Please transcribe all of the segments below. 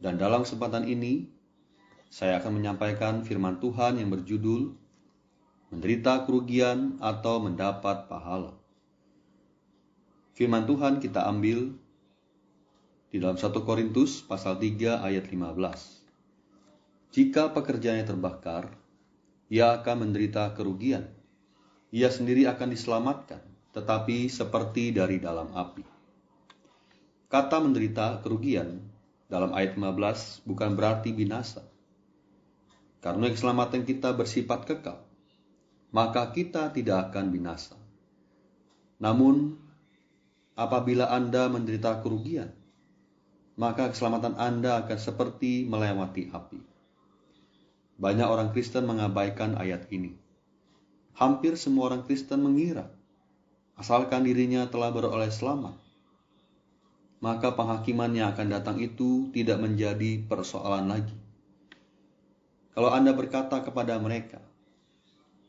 Dan dalam kesempatan ini, saya akan menyampaikan firman Tuhan yang berjudul menderita kerugian atau mendapat pahala. Firman Tuhan kita ambil di dalam 1 Korintus pasal 3 ayat 15. Jika pekerjaannya terbakar, ia akan menderita kerugian. Ia sendiri akan diselamatkan, tetapi seperti dari dalam api. Kata menderita kerugian dalam ayat 15 bukan berarti binasa. Karena keselamatan kita bersifat kekal, maka kita tidak akan binasa. Namun, apabila Anda menderita kerugian, maka keselamatan Anda akan seperti melewati api. Banyak orang Kristen mengabaikan ayat ini. Hampir semua orang Kristen mengira, asalkan dirinya telah beroleh selamat, maka penghakiman yang akan datang itu tidak menjadi persoalan lagi. Kalau Anda berkata kepada mereka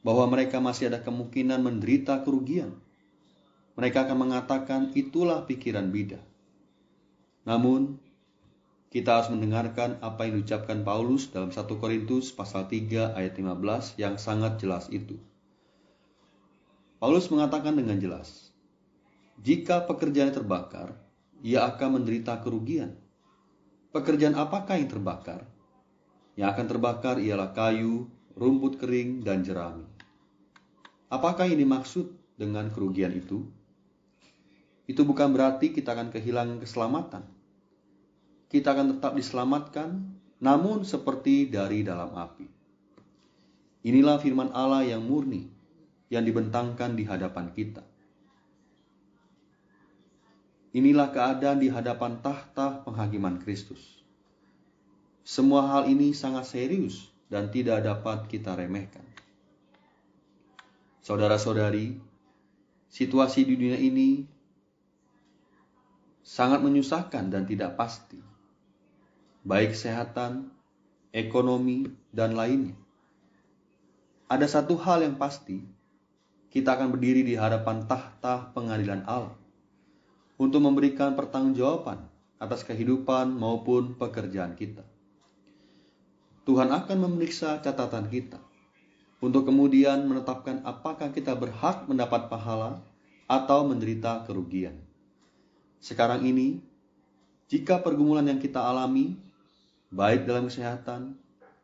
bahwa mereka masih ada kemungkinan menderita kerugian, mereka akan mengatakan itulah pikiran bida. Namun, kita harus mendengarkan apa yang diucapkan Paulus dalam 1 Korintus pasal 3 ayat 15 yang sangat jelas itu. Paulus mengatakan dengan jelas, jika pekerjaan terbakar, ia akan menderita kerugian. Pekerjaan apakah yang terbakar? Yang akan terbakar ialah kayu, rumput kering, dan jerami. Apakah yang dimaksud dengan kerugian itu? Itu bukan berarti kita akan kehilangan keselamatan. Kita akan tetap diselamatkan, namun seperti dari dalam api. Inilah firman Allah yang murni, yang dibentangkan di hadapan kita. Inilah keadaan di hadapan tahta penghakiman Kristus. Semua hal ini sangat serius dan tidak dapat kita remehkan. Saudara-saudari, situasi di dunia ini sangat menyusahkan dan tidak pasti, baik kesehatan, ekonomi, dan lainnya. Ada satu hal yang pasti, kita akan berdiri di hadapan tahta pengadilan Allah untuk memberikan pertanggungjawaban atas kehidupan maupun pekerjaan kita. Tuhan akan memeriksa catatan kita untuk kemudian menetapkan apakah kita berhak mendapat pahala atau menderita kerugian. Sekarang ini, jika pergumulan yang kita alami, baik dalam kesehatan,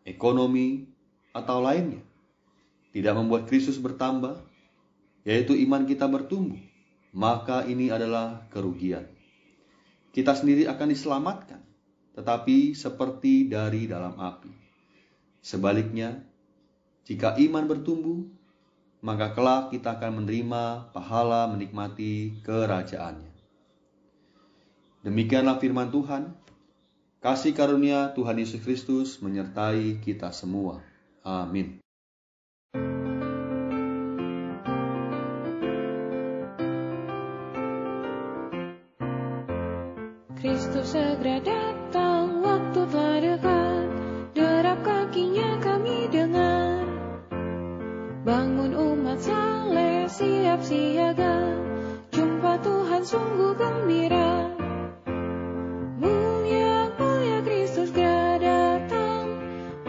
ekonomi, atau lainnya, tidak membuat Kristus bertambah, yaitu iman kita bertumbuh, maka ini adalah kerugian. Kita sendiri akan diselamatkan, tetapi seperti dari dalam api. Sebaliknya, jika iman bertumbuh, maka kelak kita akan menerima pahala menikmati kerajaannya. Demikianlah firman Tuhan. Kasih karunia Tuhan Yesus Kristus menyertai kita semua. Amin. Segera datang, waktu telah dekat, derap kakinya kami dengar. Bangun umat saleh, siap siaga, jumpa Tuhan sungguh gembira. Mulia, mulia Kristus segera datang,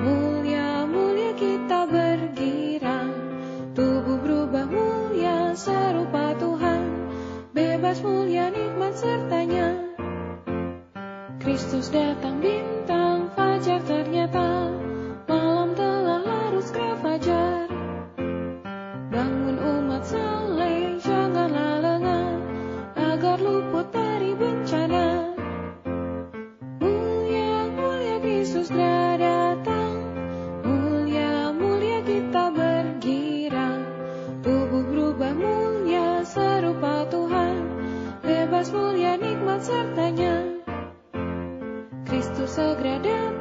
mulia, mulia kita bergirang. Tubuh berubah mulia serupa Tuhan, bebas mulia nikmat sertanya. Kristus datang bintang fajar ternyata. Malam telah larut segera fajar. Bangun umat saleh janganlah lengah. Agar luput dari bencana. Mulia mulia Kristus datang. Mulia mulia kita bergirang Tubuh berubah mulia serupa Tuhan. Bebas mulia nikmat sertanya Kristus segera datang